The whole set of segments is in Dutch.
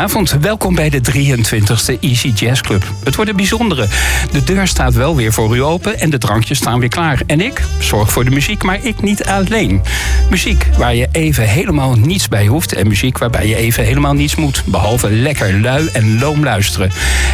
Goedenavond, welkom bij de 23e Easy Jazz Club. Het wordt een bijzondere. De deur staat wel weer voor u open en de drankjes staan weer klaar. En ik zorg voor de muziek, maar ik niet alleen. Muziek waar je even helemaal niets bij hoeft en muziek waarbij je even helemaal niets moet. Behalve lekker lui en loom luisteren.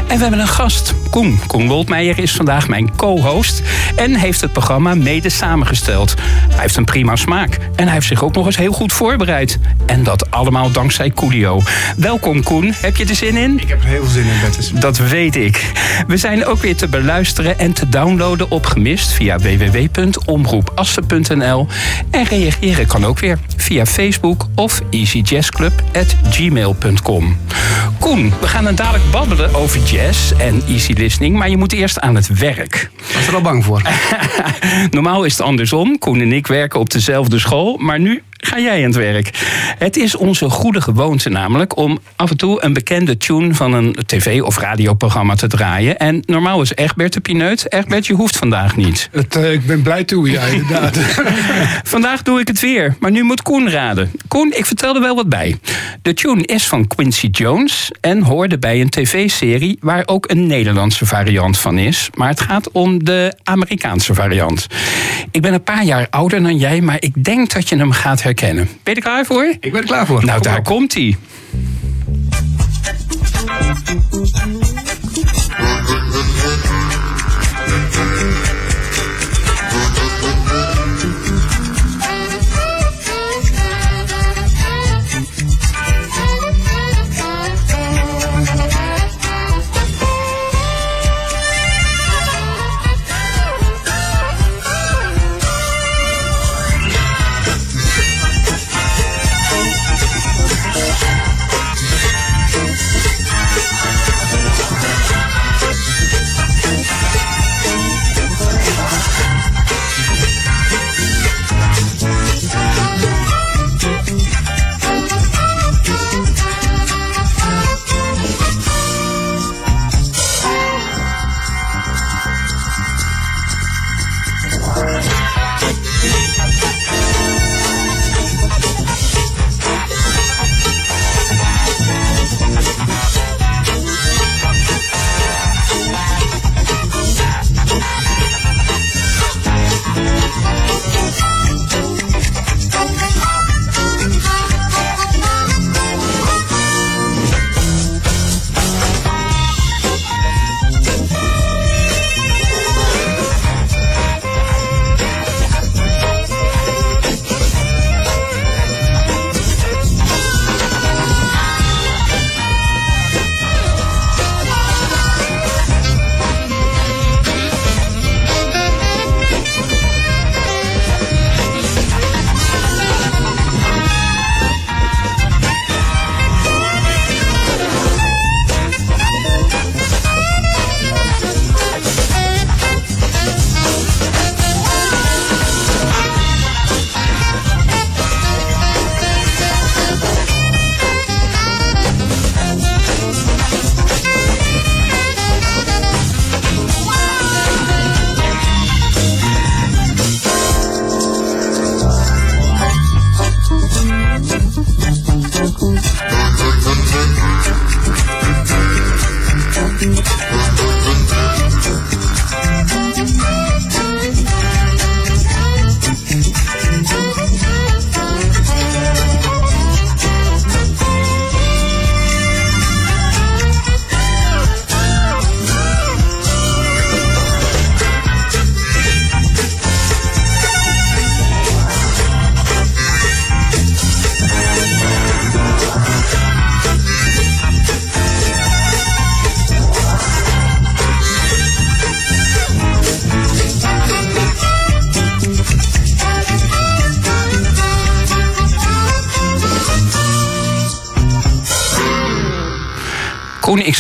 En we hebben een gast, Koen. Koen Woldmeijer is vandaag mijn co-host en heeft het programma mede samengesteld. Hij heeft een prima smaak en hij heeft zich ook nog eens heel goed voorbereid. En dat allemaal dankzij Coolio. Welkom Koen, heb je er zin in? Ik heb er heel veel zin in, Bertus. Dat weet ik. We zijn ook weer te beluisteren en te downloaden op Gemist via www.omroepassen.nl. En reageren kan ook weer via Facebook of easyjazzclub.gmail.com. Koen, we gaan dan dadelijk babbelen over jazz en easy listening, maar je moet eerst aan het werk. Was er al bang voor? Normaal is het andersom. Koen en ik werken op dezelfde school, maar nu ga jij aan het werk. Het is onze goede gewoonte namelijk om af en toe een bekende tune van een tv- of radioprogramma te draaien. En normaal is Egbert de pineut. Egbert, je hoeft vandaag niet. Het, uh, ik ben blij toe, ja, inderdaad. vandaag doe ik het weer, maar nu moet Koen raden. Koen, ik vertel er wel wat bij. De tune is van Quincy Jones en hoorde bij een tv-serie waar ook een Nederlandse variant van is. Maar het gaat om de Amerikaanse variant. Ik ben een paar jaar ouder dan jij, maar ik denk dat je hem gaat herkennen. Ben je er klaar voor? Ik ben er klaar voor. Nou, daar komt hij.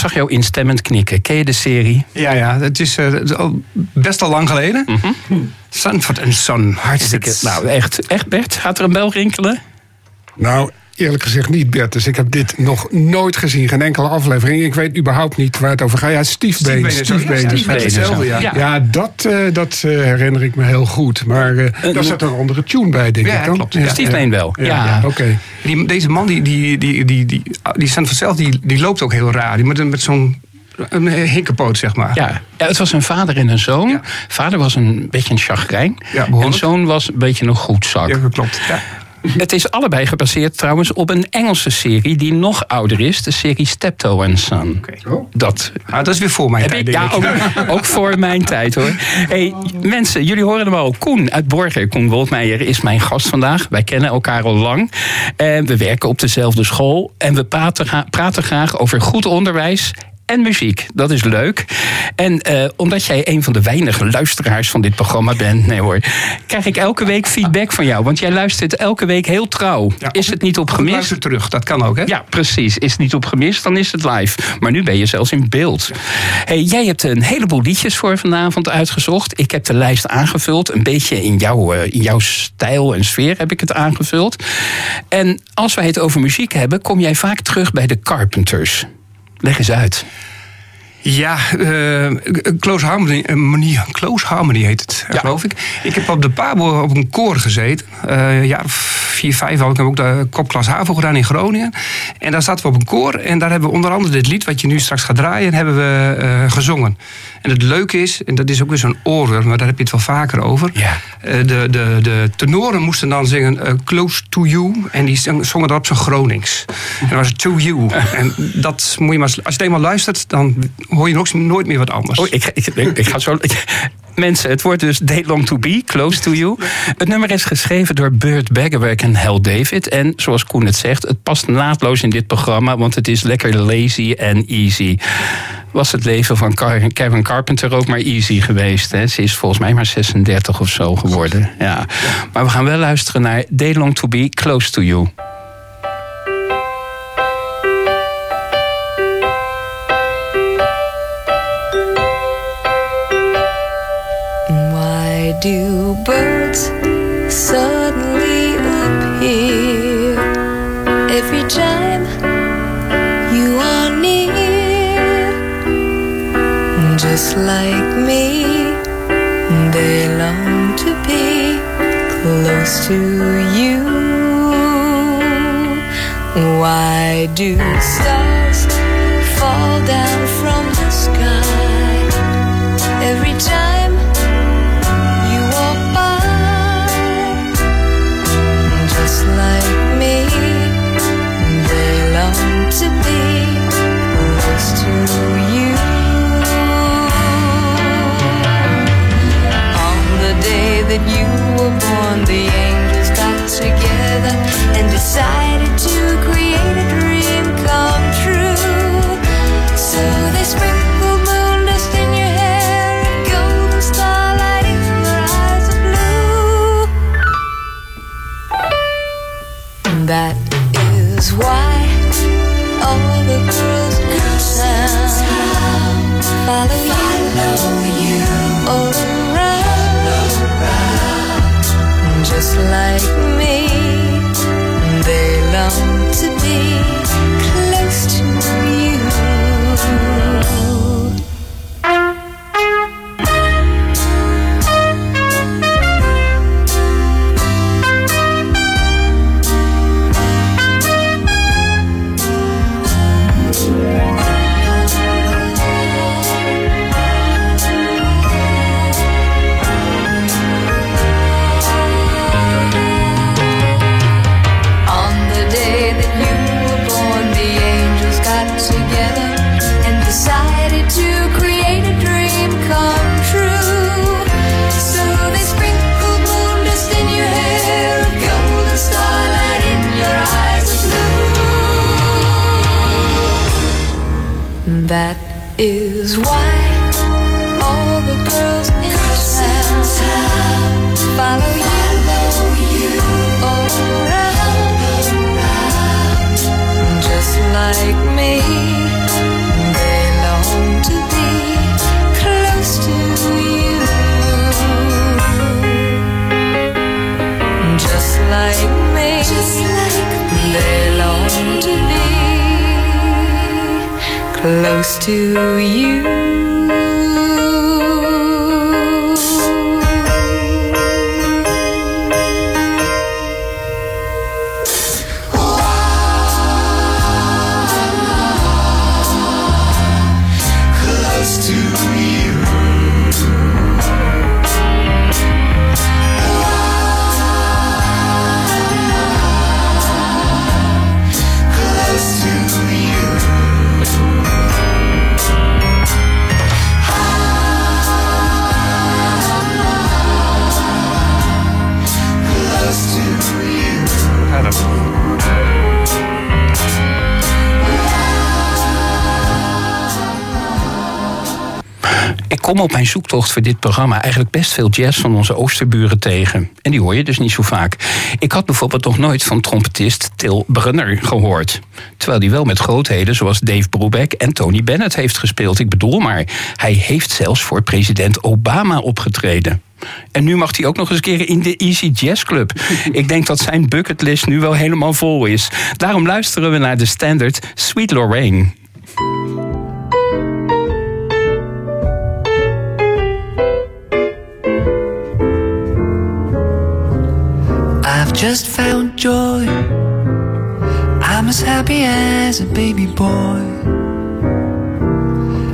Zag jou instemmend knikken. Ken je de serie? Ja, ja. Het is, uh, al best al lang geleden. Mm -hmm. Sanford Son. Hartstikke. Nou, echt, echt Bert, gaat er een bel rinkelen? Nou, eerlijk gezegd niet, Bert. Dus ik heb dit nog nooit gezien. Geen enkele aflevering. Ik weet überhaupt niet waar het over gaat. Ja, stiefbeen. Stiefbeen, Stiefbeen. ja. Ja. Ja, dat, eh, dat eh, herinner ik me heel goed. Maar eh daar zat er een andere tune bij, denk Ja, ik dan. klopt. Ja. Stiefbeen wel. Ja. Ja, oké. Die, deze man, die, die, die, die, die, die vanzelf, die, die loopt ook heel raar. Die met, een- met zo'n een hinkerpoot, zeg maar. Ja. ja, het was een vader en een zoon. Ja. Vader was een beetje een chagrijn. Ja, behoorlijk. en zoon was een beetje een goedzak. Ja, dat klopt. Ja. Het is allebei gebaseerd trouwens op een Engelse serie die nog ouder is. De serie Steptoe and Son. Oh. Dat Ah, dat is weer voor mijn heb tijd, ik, ja, ook, ook voor mijn tijd hoor. Hey, mensen, jullie horen hem al. Koen uit Borger, Koen Woltmeijer, is mijn gast vandaag. Wij kennen elkaar al lang. En we werken op dezelfde school. En we praten, praten graag over goed onderwijs en muziek. Dat is leuk. En eh, omdat jij een van de weinige luisteraars van dit programma bent, nee hoor, krijg ik elke week feedback van jou. Want jij luistert elke week heel trouw. Ja, is het niet op gemist? Luister terug, dat kan ook, hè? Ja, precies. Is het niet op gemist, dan is het live. Maar nu ben je zelfs in beeld. Hey, jij hebt een heleboel liedjes voor vanavond uitgezocht. Ik heb de lijst aangevuld. Een beetje in jouw, eh, in jouw stijl en sfeer heb ik het aangevuld. En als wij het over muziek hebben, kom jij vaak terug bij de Carpenters. Leg eens uit. Ja, eh, Close Harmony, eh, Close Harmony heet het, Ja. geloof ik. Ik heb op de Pabo op een koor gezeten. Eh ja, vier, vijf had ik heb ook de kopklas HAVO gedaan in Groningen. En daar zaten we op een koor. En daar hebben we onder andere dit lied, wat je nu straks gaat draaien, hebben we gezongen. En het leuke is, en dat is ook weer zo'n oorworm, maar daar heb je het wel vaker over. Ja. De, de, de tenoren moesten dan zingen Close to You. En die zong- zongen dat op zijn Gronings. En dat was To You. En dat moet je maar, als je het eenmaal luistert, dan hoor je ook nooit meer wat anders. Oh, ik, ik, ik, ga zo. Mensen, het wordt dus Day Long to Be, Close to You. Het nummer is geschreven door Burt Bacharach en Hal David. En zoals Koen het zegt, het past naadloos in dit programma... want het is lekker lazy en easy. Was het leven van Kevin Carpenter ook maar easy geweest? Hè? Ze is volgens mij maar 36 of zo geworden. Ja. Maar we gaan wel luisteren naar Day Long to Be, Close to You. Do birds suddenly appear every time you are near? Just like me, they long to be close to you. Why do stars fall down just like me. They long to be is why all the girls in town follow you all around, just like me. close to you. Kom op mijn zoektocht voor dit programma eigenlijk best veel jazz van onze oosterburen tegen. En die hoor je dus niet zo vaak. Ik had bijvoorbeeld nog nooit van trompetist Til Brunner gehoord. Terwijl hij wel met grootheden zoals Dave Brubeck en Tony Bennett heeft gespeeld. Ik bedoel maar, hij heeft zelfs voor president Obama opgetreden. En nu mag hij ook nog eens een keer in de Easy Jazz Club. Ik denk dat zijn bucketlist nu wel helemaal vol is. Daarom luisteren we naar de standard Sweet Lorraine. Just found joy. I'm as happy as a baby boy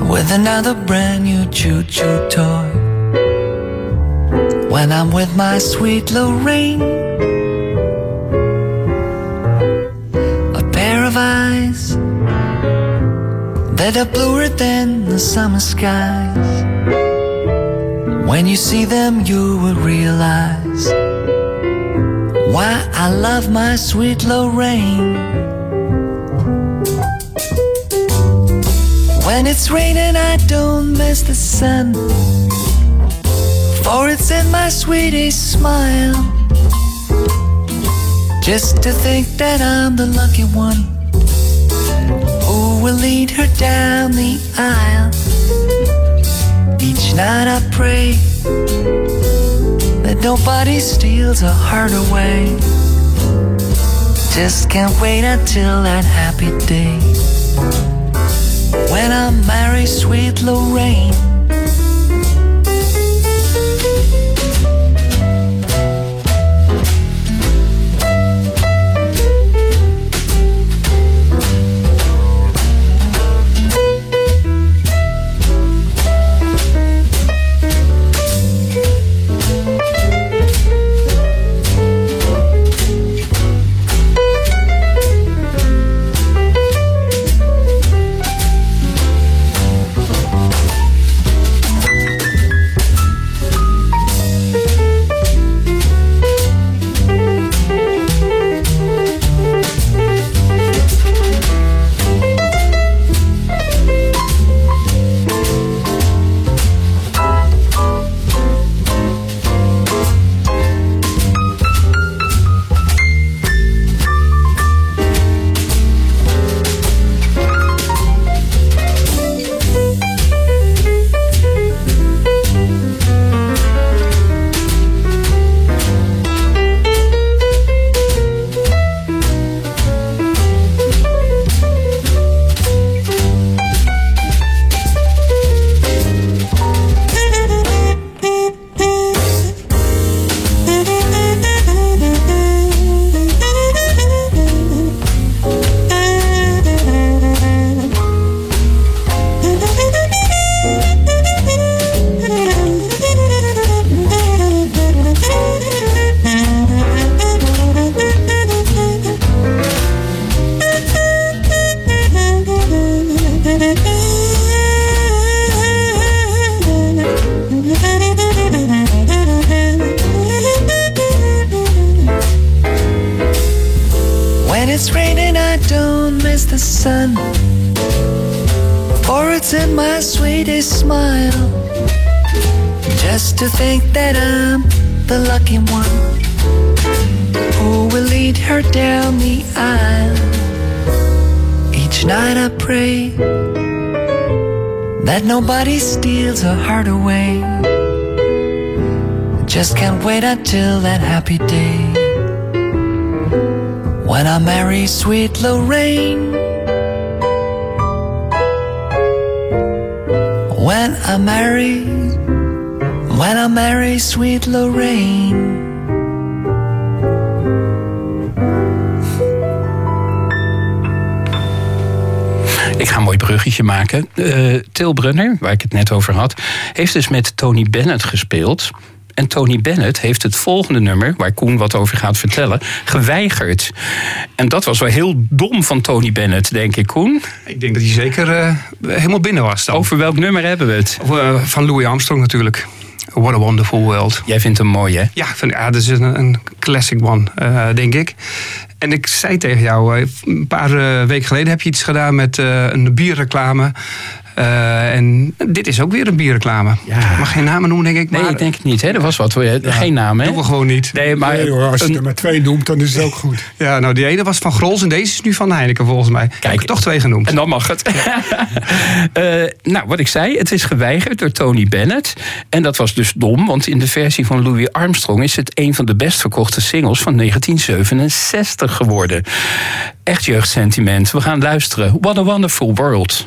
with another brand new choo choo toy. When I'm with my sweet Lorraine, a pair of eyes that are bluer than the summer skies. When you see them, you will realize why I love my sweet Lorraine. When it's raining, I don't miss the sun, for it's in my sweetest smile. Just to think that I'm the lucky one who will lead her down the aisle. Each night I pray that nobody steals a heart away. Just can't wait until that happy day when I marry sweet Lorraine. It's in my sweetest smile. Just to think that I'm the lucky one who will lead her down the aisle. Each night I pray that nobody steals her heart away. Just can't wait until that happy day when I marry sweet Lorraine. When I marry, when I marry sweet Lorraine. Ik ga een mooi bruggetje maken. Uh, Til Brunner, waar ik het net over had, heeft dus met Tony Bennett gespeeld. En Tony Bennett heeft het volgende nummer, waar Koen wat over gaat vertellen, geweigerd. En dat was wel heel dom van Tony Bennett, denk ik, Koen. Ik denk dat hij zeker uh, helemaal binnen was. Dan. Over welk nummer hebben we het? Uh, van Louis Armstrong natuurlijk. What a Wonderful World. Jij vindt hem mooi, hè? Ja, vind, ja dat is een, een classic one, uh, denk ik. En ik zei tegen jou, een paar weken geleden heb je iets gedaan met een bierreclame. Uh, en dit is ook weer een bierreclame. Ja. Mag geen namen noemen, denk ik. Maar... Nee, ik denk het niet. Hè? Er was wat. Geen naam, hè? Doen we gewoon niet. Nee, maar nee, hoor, als je er maar twee noemt, dan is het ook goed. Ja, nou, die ene was van Grols en deze is nu van Heineken, volgens mij. Kijk, heb ik toch twee genoemd. En dan mag het. uh, nou, wat ik zei, het is geweigerd door Tony Bennett. En dat was dus dom, want in de versie van Louis Armstrong... is het een van de best verkochte singles van 1967 geworden. Echt jeugdsentiment. We gaan luisteren. What a Wonderful World.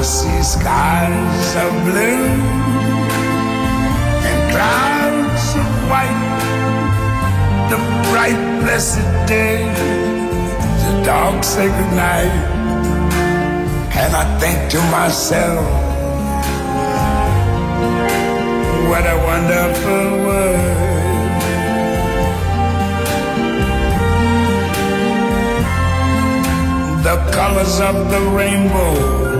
I see skies of blue and clouds of white, the bright blessed day, the dark sacred night, and I think to myself, what a wonderful world. The colors of the rainbow,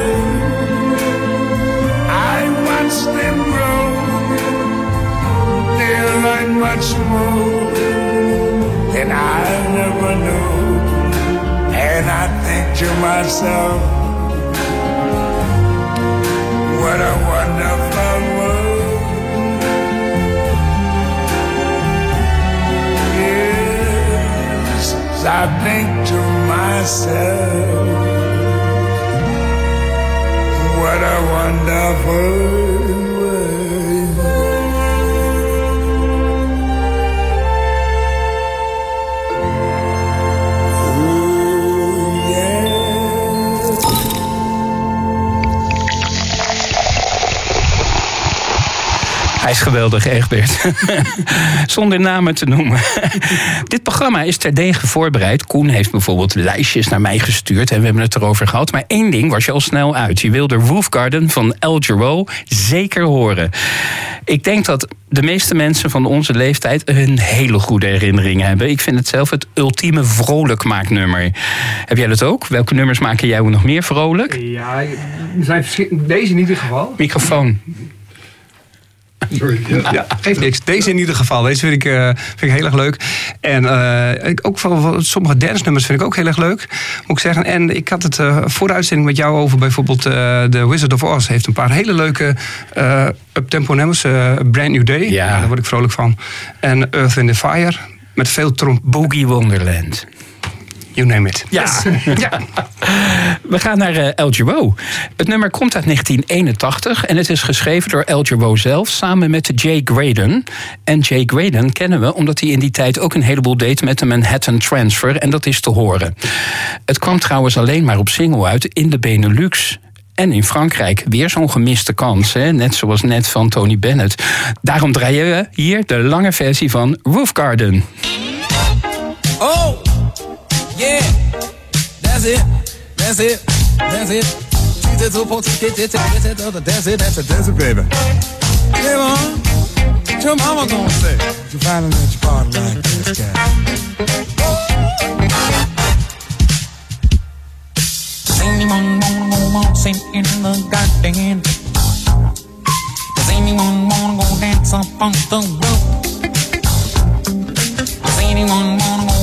They much more than I never knew. And I think to myself, what a wonderful world. Yes, I think to myself, what a wonderful is geweldig, Egbert. Zonder namen te noemen. Dit programma is terdege voorbereid. Koen heeft bijvoorbeeld lijstjes naar mij gestuurd en we hebben het erover gehad. Maar één ding was je al snel uit. Je wilde Roof Garden van El Giro zeker horen. Ik denk dat de meeste mensen van onze leeftijd een hele goede herinnering hebben. Ik vind het zelf het ultieme vrolijkmaaknummer. Heb jij dat ook? Welke nummers maken jij nog meer vrolijk? Ja, er zijn. Deze in ieder geval. Microfoon. Sorry. Ja. ja, geeft niks. Deze in ieder geval. Deze vind ik, uh, vind ik heel erg leuk. En uh, ook van, sommige dance nummers vind ik ook heel erg leuk. Moet ik zeggen. En ik had het uh, voor de uitzending met jou over bijvoorbeeld The Wizard of Oz. Heeft een paar hele leuke up-tempo nummers. Brand New Day. Ja. Daar word ik vrolijk van. En Earth in the Fire. Met veel tromp. Boogie Wonderland. You name it. Ja. ja. We gaan naar uh, El. Het nummer komt uit 1981 en het is geschreven door El zelf samen met Jay Graydon. En Jay Graydon kennen we omdat hij in die tijd ook een heleboel deed met de Manhattan Transfer en dat is te horen. Het kwam trouwens alleen maar op single uit in de Benelux. En in Frankrijk weer zo'n gemiste kans, hè? net zoals net van Tony Bennett. Daarom draaien we hier de lange versie van Roof Garden. Oh! Yeah, that's it, that's it, that's it. That's it, that's it, that's it, baby. Yeah, mom. What your mama gonna say? You finally let your party like this guy. Does anyone wanna go waltzing in the garden? Does anyone wanna go dance up on the roof? Does anyone wanna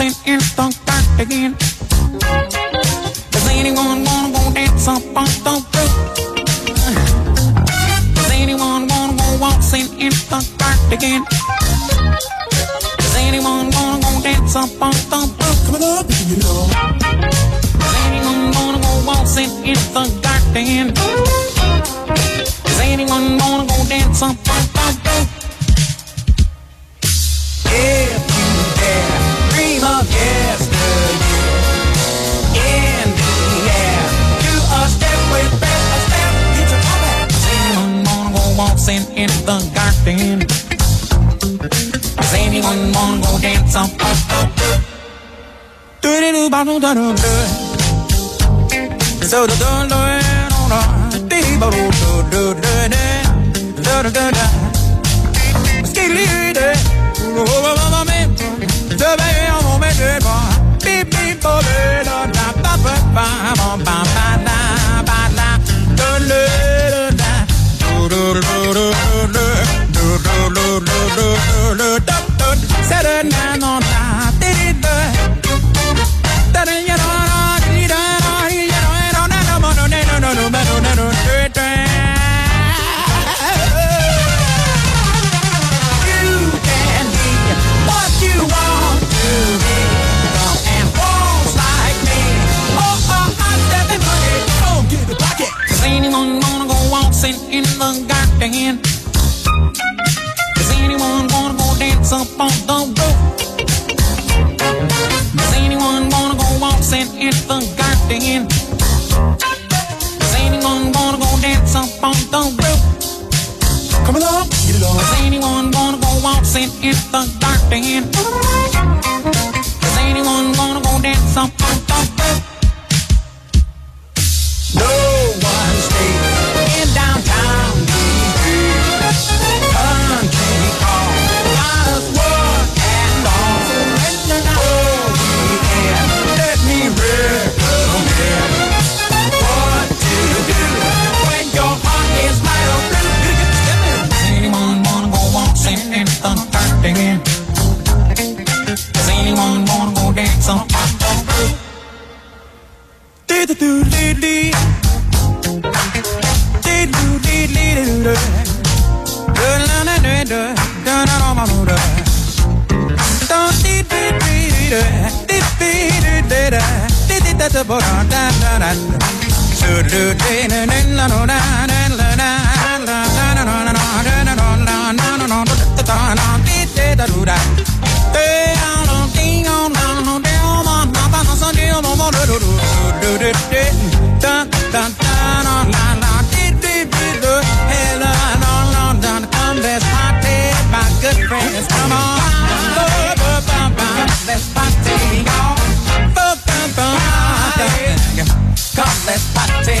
Waltzing in the garden? Does anyone wanna go dance up on the roof? Does anyone wanna go waltzing in the garden? Does anyone wanna go dance up on the roof? Coming up, you know. Does anyone wanna go waltzing in the garden? Does anyone wanna go dance up on the garden? Does anyone wanna go dance on the roof? Do-do-do-ba-do-da-do-do. So do do do do do dee ba do do do do do do do do do skidly do do ba ba ba me do ba ya mo me do ba beep beep ba ba da da ba ba ba ba ba ba da ba da do do do da do do do do lo lo lo lo lo dot dot. Saturday night on the garden? Does anyone wanna go dance up on the roof? Coming up, get it on. Does anyone wanna go waltzing in the garden? Does anyone wanna go dance up on the roof? Hey, Let's party,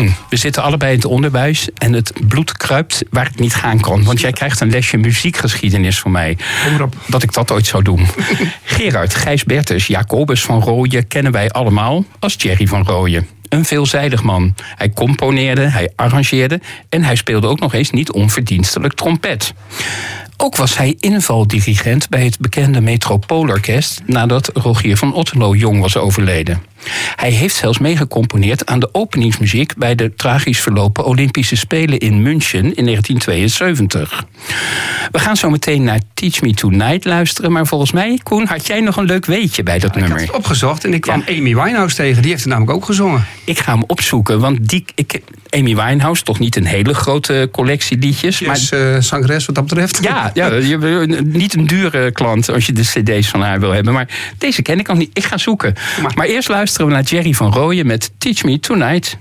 We zitten allebei in het onderwijs en het bloed kruipt waar ik niet gaan kon. Want jij krijgt een lesje muziekgeschiedenis van mij. Kom erop. Dat ik dat ooit zou doen. Gerard, Gijs Bertus, Jacobus van Rooyen kennen wij allemaal als Jerry van Rooyen. Een veelzijdig man. Hij componeerde, hij arrangeerde en hij speelde ook nog eens niet onverdienstelijk trompet. Ook was hij invaldirigent bij het bekende Metropoolorkest nadat Rogier van Otterlo jong was overleden. Hij heeft zelfs meegecomponeerd aan de openingsmuziek bij de tragisch verlopen Olympische Spelen in München in 1972. We gaan zo meteen naar Teach Me Tonight luisteren, maar volgens mij, Koen, had jij nog een leuk weetje bij dat Ik had nummer? het opgezocht en ik kwam Ja. Amy Winehouse tegen. Die heeft het namelijk ook gezongen ik ga hem opzoeken. Want die, ik, Amy Winehouse, toch niet een hele grote collectie liedjes. Maar, is maar, uh, wat dat betreft. Ja, ja niet een dure klant als je de cd's van haar wil hebben. Maar deze ken ik al niet. Ik ga zoeken. Maar, maar eerst luisteren we naar Jerry van Rooyen met Teach Me Tonight.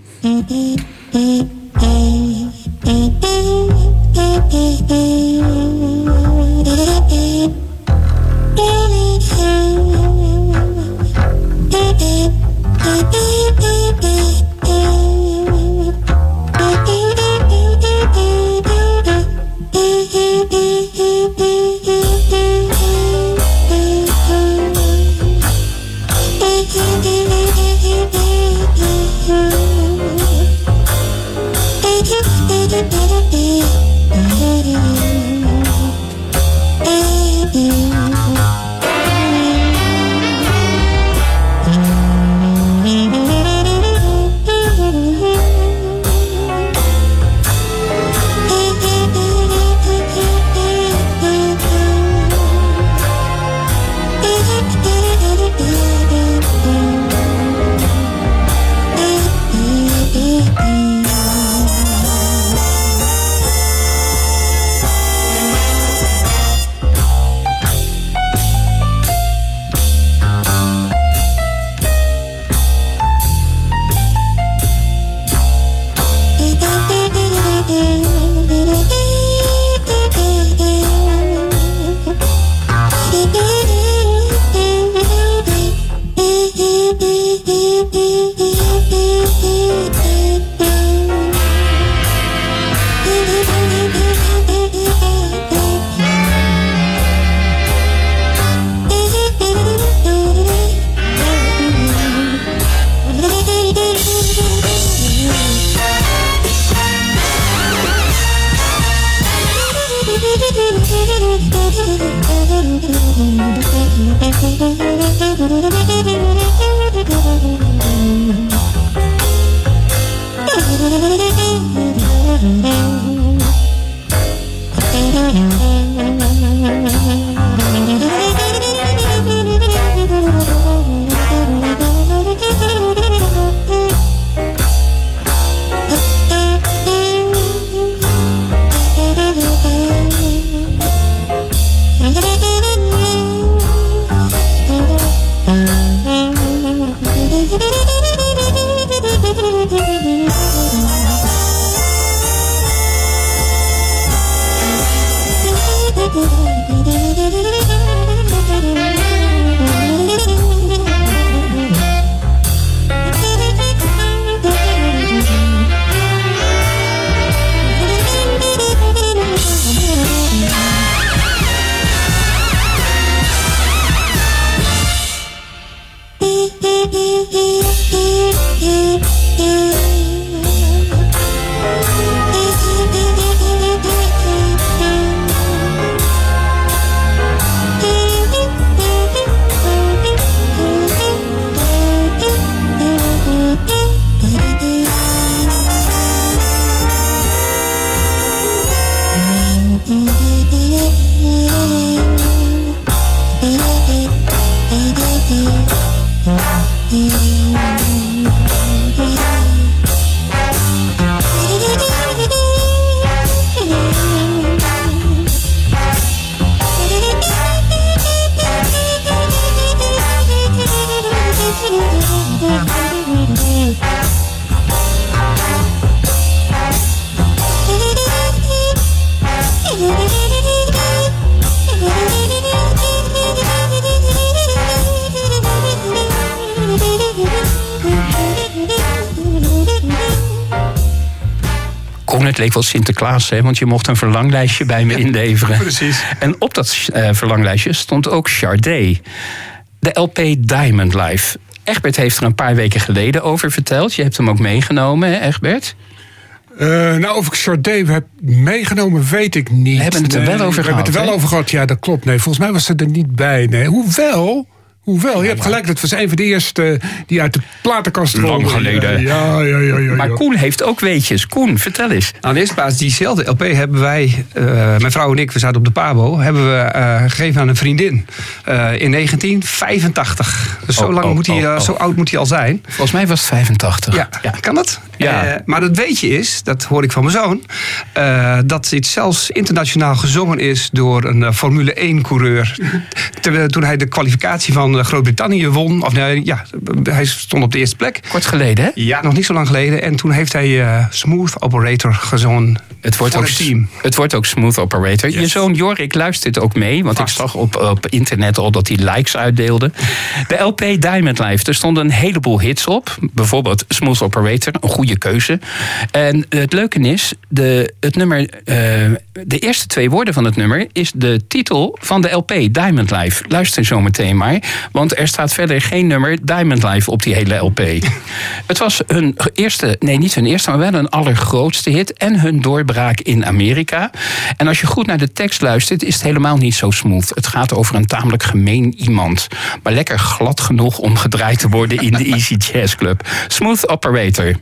Het leek wel Sinterklaas, hè, want je mocht een verlanglijstje bij me inleveren. precies. En op dat eh, verlanglijstje stond ook Sade. De LP Diamond Life. Egbert heeft er een paar weken geleden over verteld. Je hebt hem ook meegenomen, hè, Egbert? Eh, nou, of ik Sade heb meegenomen, weet ik niet. We hebben het er wel over We hebben gehad, het er wel over gehad, ja, dat klopt. Nee, volgens mij was ze er niet bij. Nee. Hoewel, hoewel je hebt gelijk, dat was een van de eerste die uit de platenkast Lang rolde. geleden. Ja, ja, ja. ja, Maar. Koen heeft ook weetjes. Koen, vertel eens. Nou, in de eerste plaats, diezelfde LP hebben wij, eh, mijn vrouw en ik, we zaten op de Pabo, hebben we eh, gegeven aan een vriendin eh, in 1985. Dus zo, Oh, lang oh, moet hij, oh, eh, oh. zo oud moet hij al zijn. Volgens mij was het 85. Ja, kan dat? Ja. Eh, maar het weetje is, dat hoor ik van mijn zoon, eh, dat dit zelfs internationaal gezongen is door een eh, Formule 1-coureur. Terwijl toen hij de kwalificatie van eh, Groot-Brittannië won, of nee, ja, hij stond op de eerste plek. Kort geleden, hè? Ja, nog niet zo lang geleden. En toen heeft hij eh, Smooth Operator gezongen. Het wordt, ook, het team. het wordt ook Smooth Operator. Je zoon Jorik luistert ook mee, want ik zag op, op internet al dat hij likes uitdeelde. De LP Diamond Life, er stonden een heleboel hits op. Bijvoorbeeld Smooth Operator, een goede keuze. En het leuke is, de, het nummer, eh, de eerste twee woorden van het nummer is de titel van de LP Diamond Life. Luister zo meteen maar, want er staat verder geen nummer Diamond Life op die hele LP. het was hun eerste, nee niet hun eerste, maar wel een allergrootste hit en hun doorbraak in Amerika. En als je goed naar de tekst luistert, is het helemaal niet zo smooth. Het gaat over een tamelijk gemeen iemand, maar lekker glad genoeg om gedraaid te worden in de Easy Jazz Club. Smooth Operator.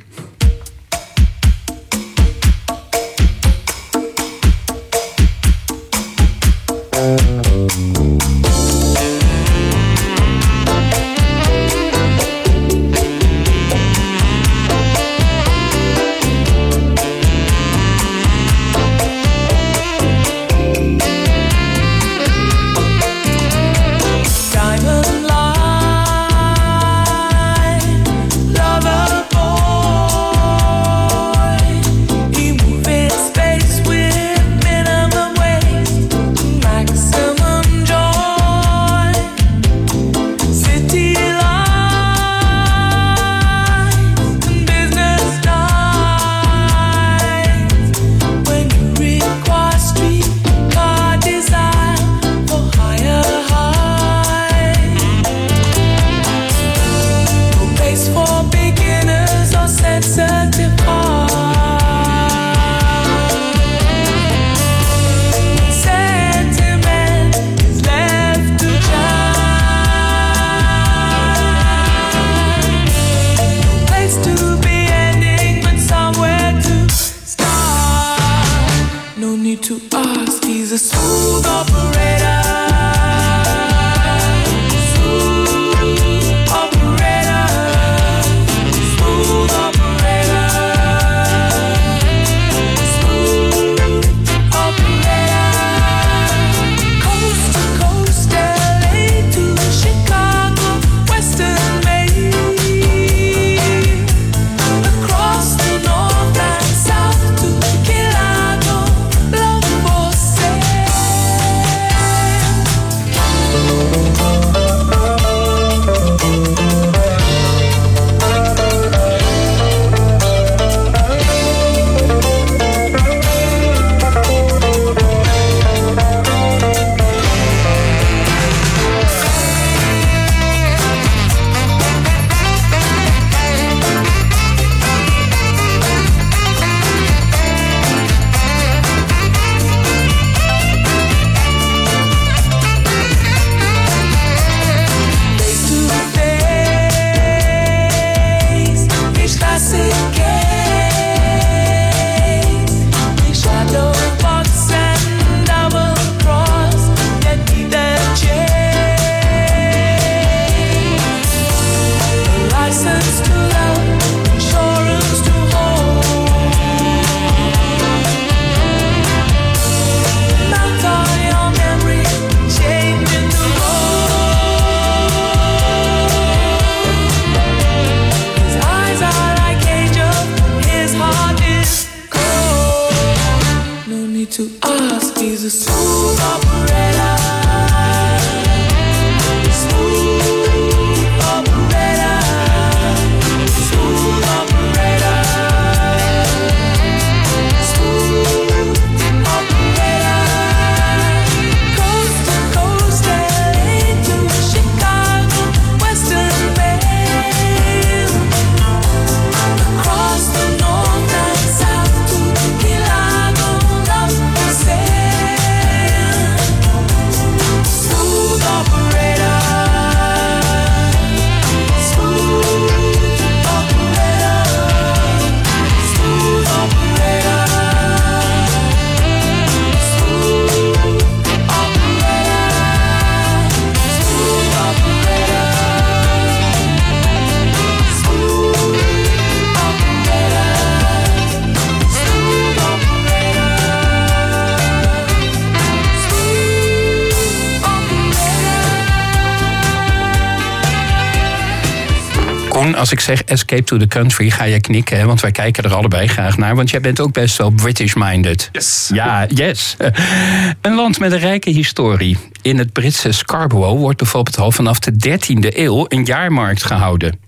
Als ik zeg Escape to the Country, ga je knikken. Hè? Want wij kijken er allebei graag naar. Want jij bent ook best wel British-minded. Yes. Ja, yes. Een land met een rijke historie. In het Britse Scarborough wordt bijvoorbeeld al vanaf de 13e eeuw een jaarmarkt gehouden.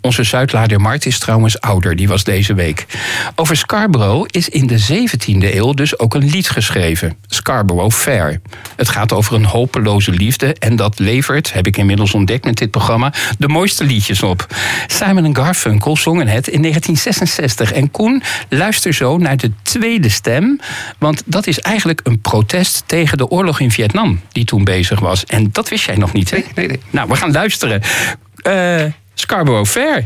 Onze Zuidlaardermarkt is trouwens ouder, die was deze week. Over Scarborough is in de 17e eeuw dus ook een lied geschreven. Scarborough Fair. Het gaat over een hopeloze liefde en dat levert, heb ik inmiddels ontdekt met dit programma, de mooiste liedjes op. Simon Garfunkel zongen het in 1966. En Koen, luister zo naar de tweede stem, want dat is eigenlijk een protest tegen de oorlog in Vietnam die toen bezig was. En dat wist jij nog niet, hè? nee, nee. Nou, we gaan luisteren. Eh, Scarborough Fair.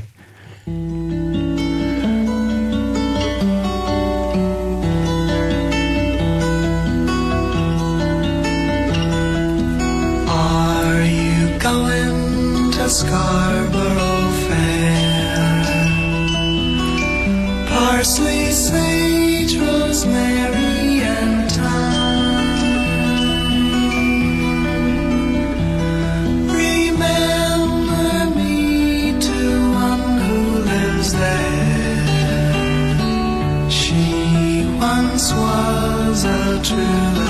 Are you going to Scarborough Fair? Parsley, true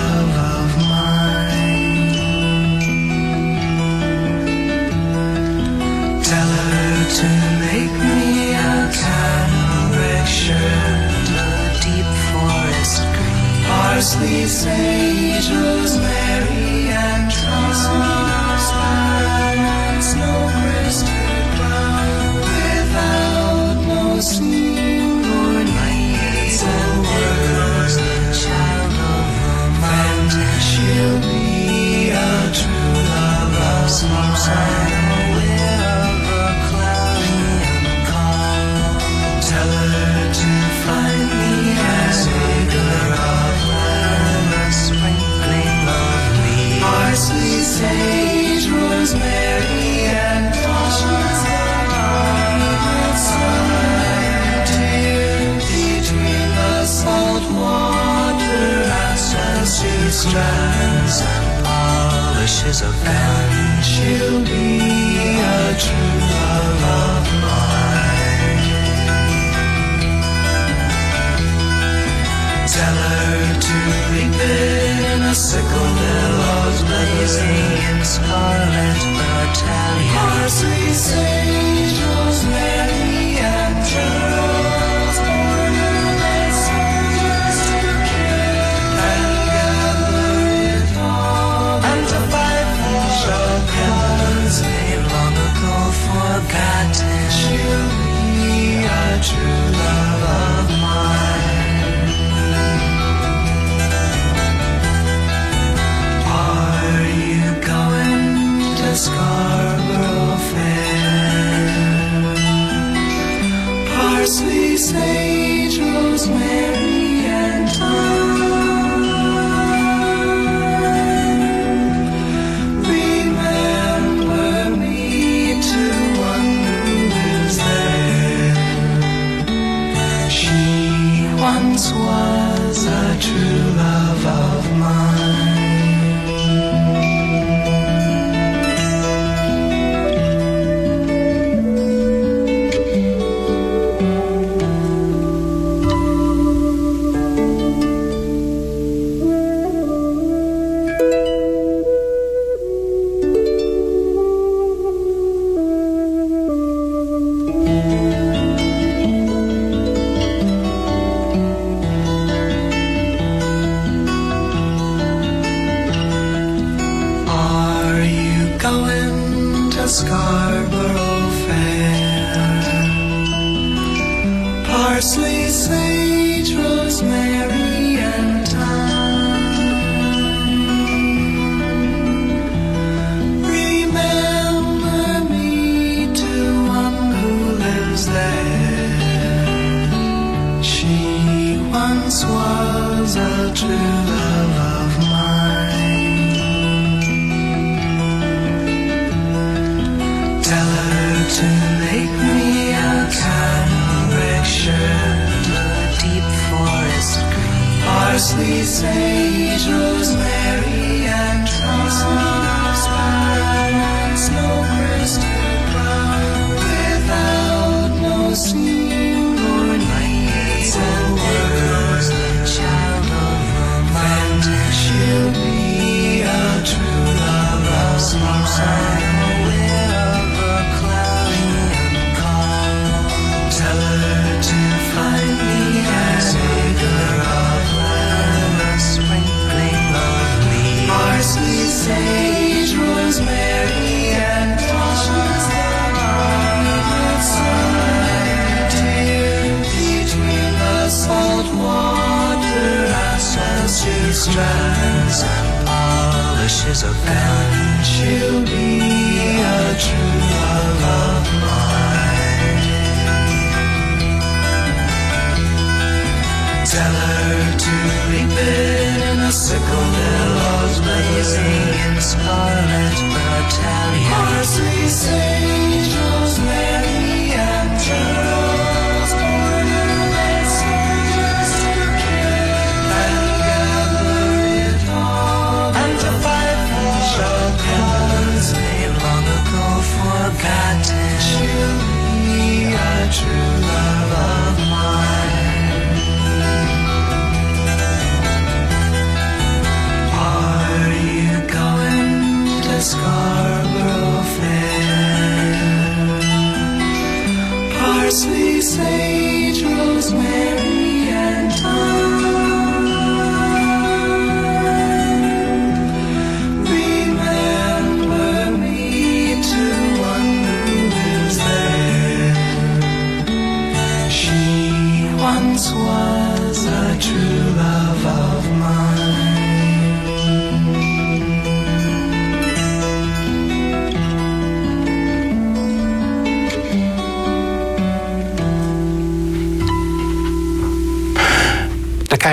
to make me a cotton shirt, deep forest green, parsley, sage, rosemary, and thyme, snow crystal without no steam or nights and child of romance, she'll be a true love. rosemary, and thyme. Between the salt water and salty strands and polishes a fan, she'll be a true love of mine. Tell her to reap it in a sickle mill blazing in scarlet battalion. Parsley, sage, rosemary, and thyme.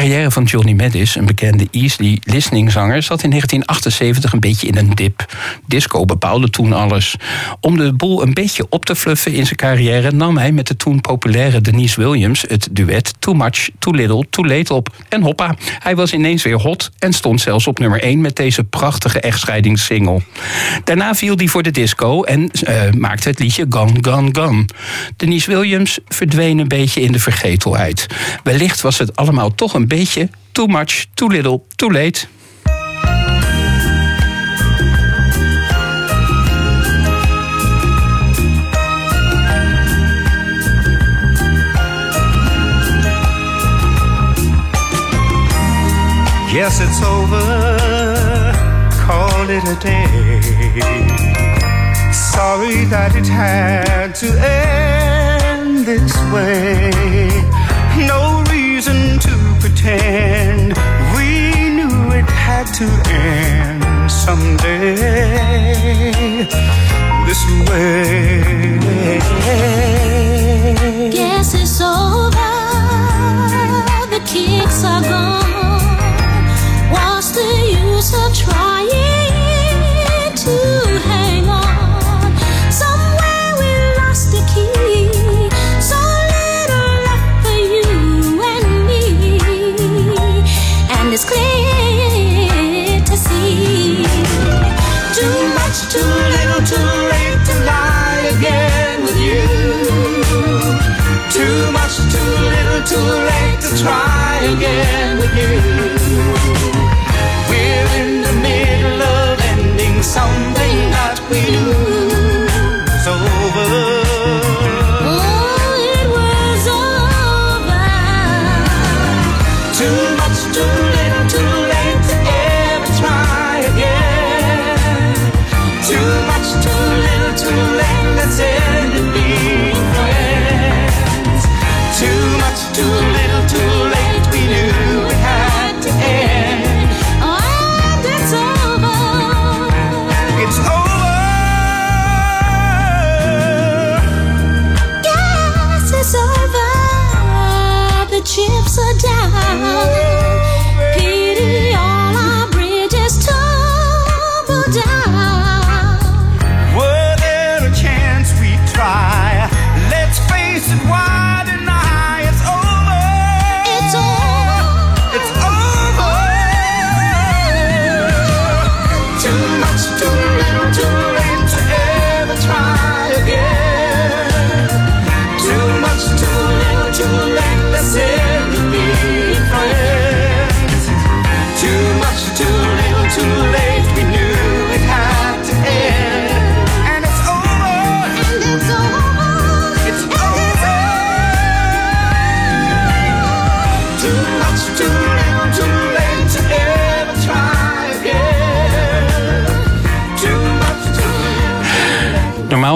Carrière van Johnny Mathis, een bekende easily listening zanger, zat in 1978 een beetje in een dip. Disco bepaalde toen alles. Om de boel een beetje op te fluffen in zijn carrière nam hij met de toen populaire Denise Williams het duet Too Much, Too Little, Too Late op. En hoppa, hij was ineens weer hot en stond zelfs op nummer 1 met deze prachtige echtscheidingssingle. Daarna viel hij voor de disco en eh, maakte het liedje Gone, Gone, Gone. Denise Williams verdween een beetje in de vergetelheid. Wellicht was het allemaal toch een beetje too much, too little, too late. Yes, it's over. Call it a day. Sorry that it had to end this way. Reason to pretend we knew it had to end someday. This way. Guess it's over. The kicks are gone. What's the use of trying too late to try again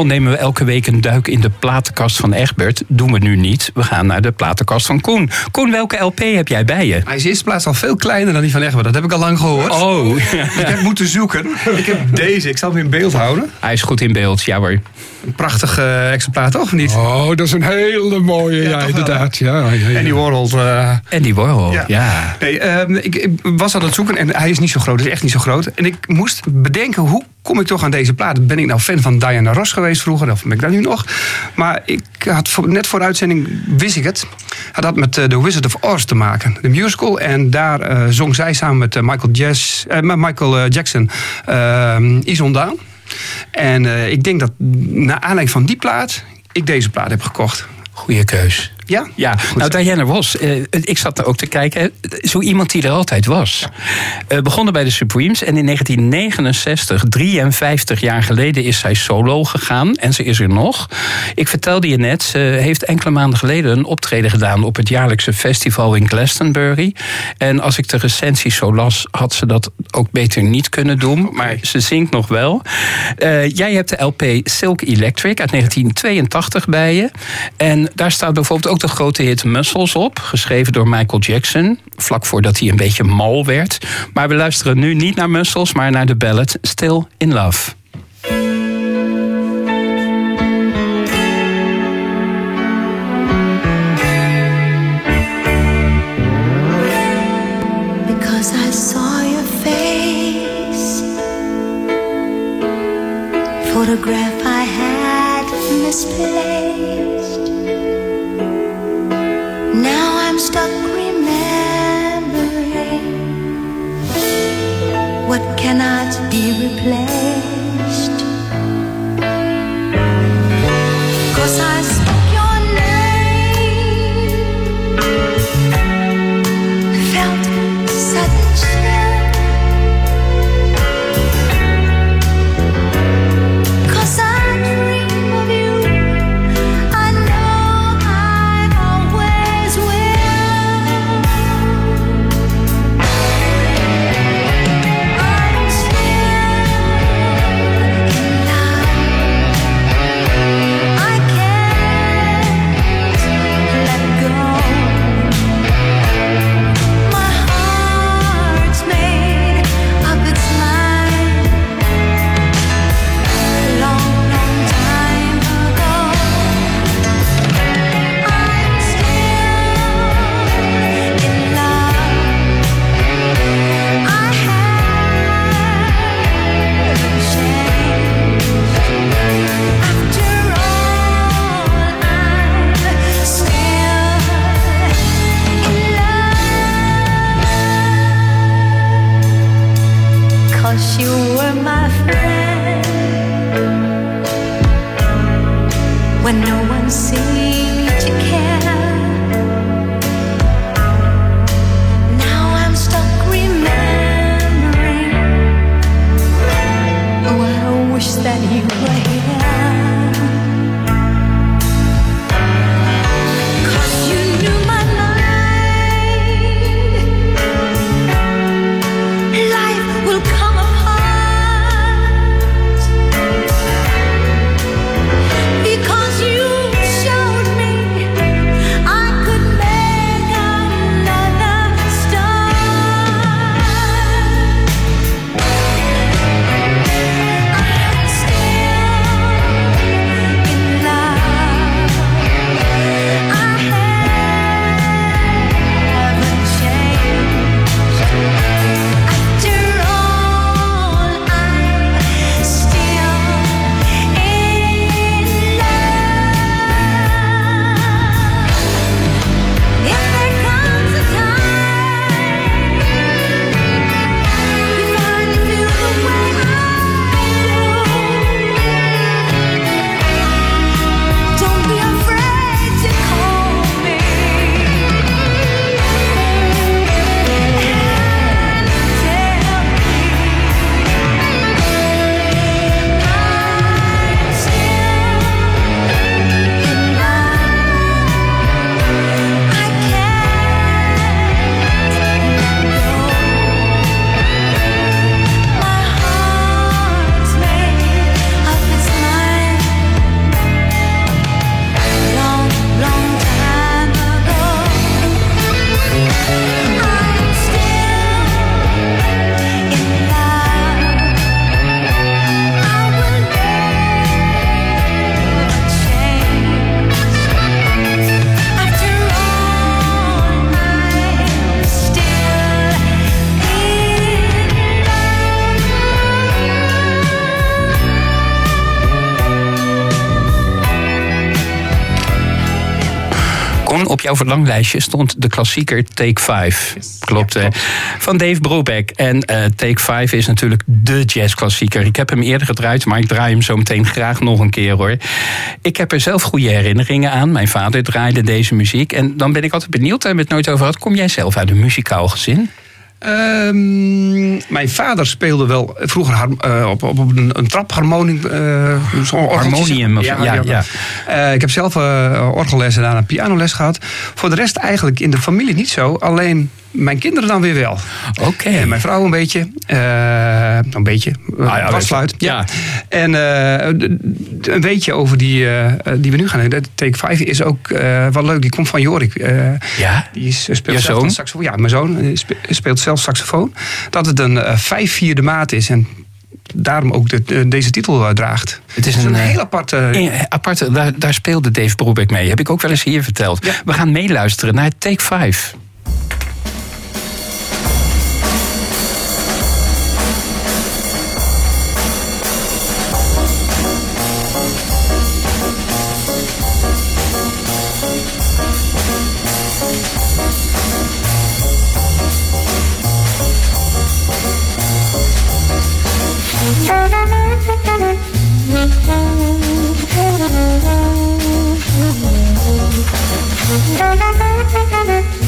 Normaal nemen we elke week een duik in de platenkast van Egbert. Doen we nu niet. We gaan naar de platenkast van Koen. Koen, welke LP heb jij bij je? Hij is in eerste plaats al veel kleiner dan die van Egbert. Dat heb ik al lang gehoord. Oh, Ik heb moeten zoeken. Ik heb deze. Ik zal hem in beeld houden. hij is goed in beeld. Ja hoor. Een prachtig eh, exemplaar, toch? Niet? Oh, dat is een hele mooie, ja, wel, inderdaad. Ja, ja, ja. En die Warhol. eh, En die Warhol, ja. Nee, ehm, ik, ik was aan het zoeken en hij is niet zo groot. Hij is echt niet zo groot. En ik moest bedenken, hoe kom ik toch aan deze plaat? Ben ik nou fan van Diana Ross geweest vroeger? Of ben ik dat nu nog? Maar ik had voor- net voor de uitzending, wist ik het. Had dat met eh, The Wizard of Oz te maken. De musical. En daar eh, zong zij samen met Michael, Jazz, met Michael Jackson ehm Is On Down. En eh, ik denk dat na aanleiding van die plaat, ik deze plaat heb gekocht. Goeie keus. Ja? Ja, nou Diana Ross, eh, ik zat er ook te kijken. Zo iemand die er altijd was. Eh, begonnen bij de Supremes en in 1969, 53 jaar geleden, is zij solo gegaan. En ze is er nog. Ik vertelde je net, ze heeft enkele maanden geleden een optreden gedaan op het jaarlijkse festival in Glastonbury. En als ik de recensies zo las, had ze dat ook beter niet kunnen doen. Maar ze zingt nog wel. Eh, jij hebt de LP Silk Electric uit 1982 bij je. En daar staat bijvoorbeeld ook de grote hit Muscles op. Geschreven door Michael Jackson. Vlak voordat hij een beetje mal werd. Maar we luisteren nu niet naar Muscles, maar naar de ballad Still in Love. Photograph I had misplaced. Be replaced. one seemed to care. Op jouw verlanglijstje stond de klassieker Take 5. klopt, hè? Van Dave Brubeck. En eh, Take 5 is natuurlijk de jazzklassieker. Ik heb hem eerder gedraaid, maar ik draai hem zo meteen graag nog een keer hoor. Ik heb er zelf goede herinneringen aan. Mijn vader draaide deze muziek. En dan ben ik altijd benieuwd, daar hebben we het nooit over gehad. Kom jij zelf uit een muzikaal gezin? Ehm, mijn vader speelde wel vroeger har- eh, op, op, op een, een trapharmonie. eh, zo'n orgeltje. Harmonium of- ja, ja. Eh, ik heb zelf eh orgelles en daarna een pianoles gehad. Voor de rest eigenlijk in de familie niet zo. Alleen mijn kinderen dan weer wel. Oké. En mijn vrouw een beetje. eh, een beetje. Ah ja, ja. En eh, een weetje over die, eh, die we nu gaan doen. Take 5 is ook wel leuk. Die komt van Jorik. Ja? die is, speelt Je zelf saxofoon. Ja, mijn zoon spe- speelt zelf saxofoon. Dat het een vijf vierde maat is. En daarom ook de, de- deze titel draagt. Het is Het is een, een heel aparte... Aparte, daar, daar speelde Dave Brubeck mee. Heb ik ook wel eens hier verteld. Ja. We gaan meeluisteren naar Take 5. Thank you.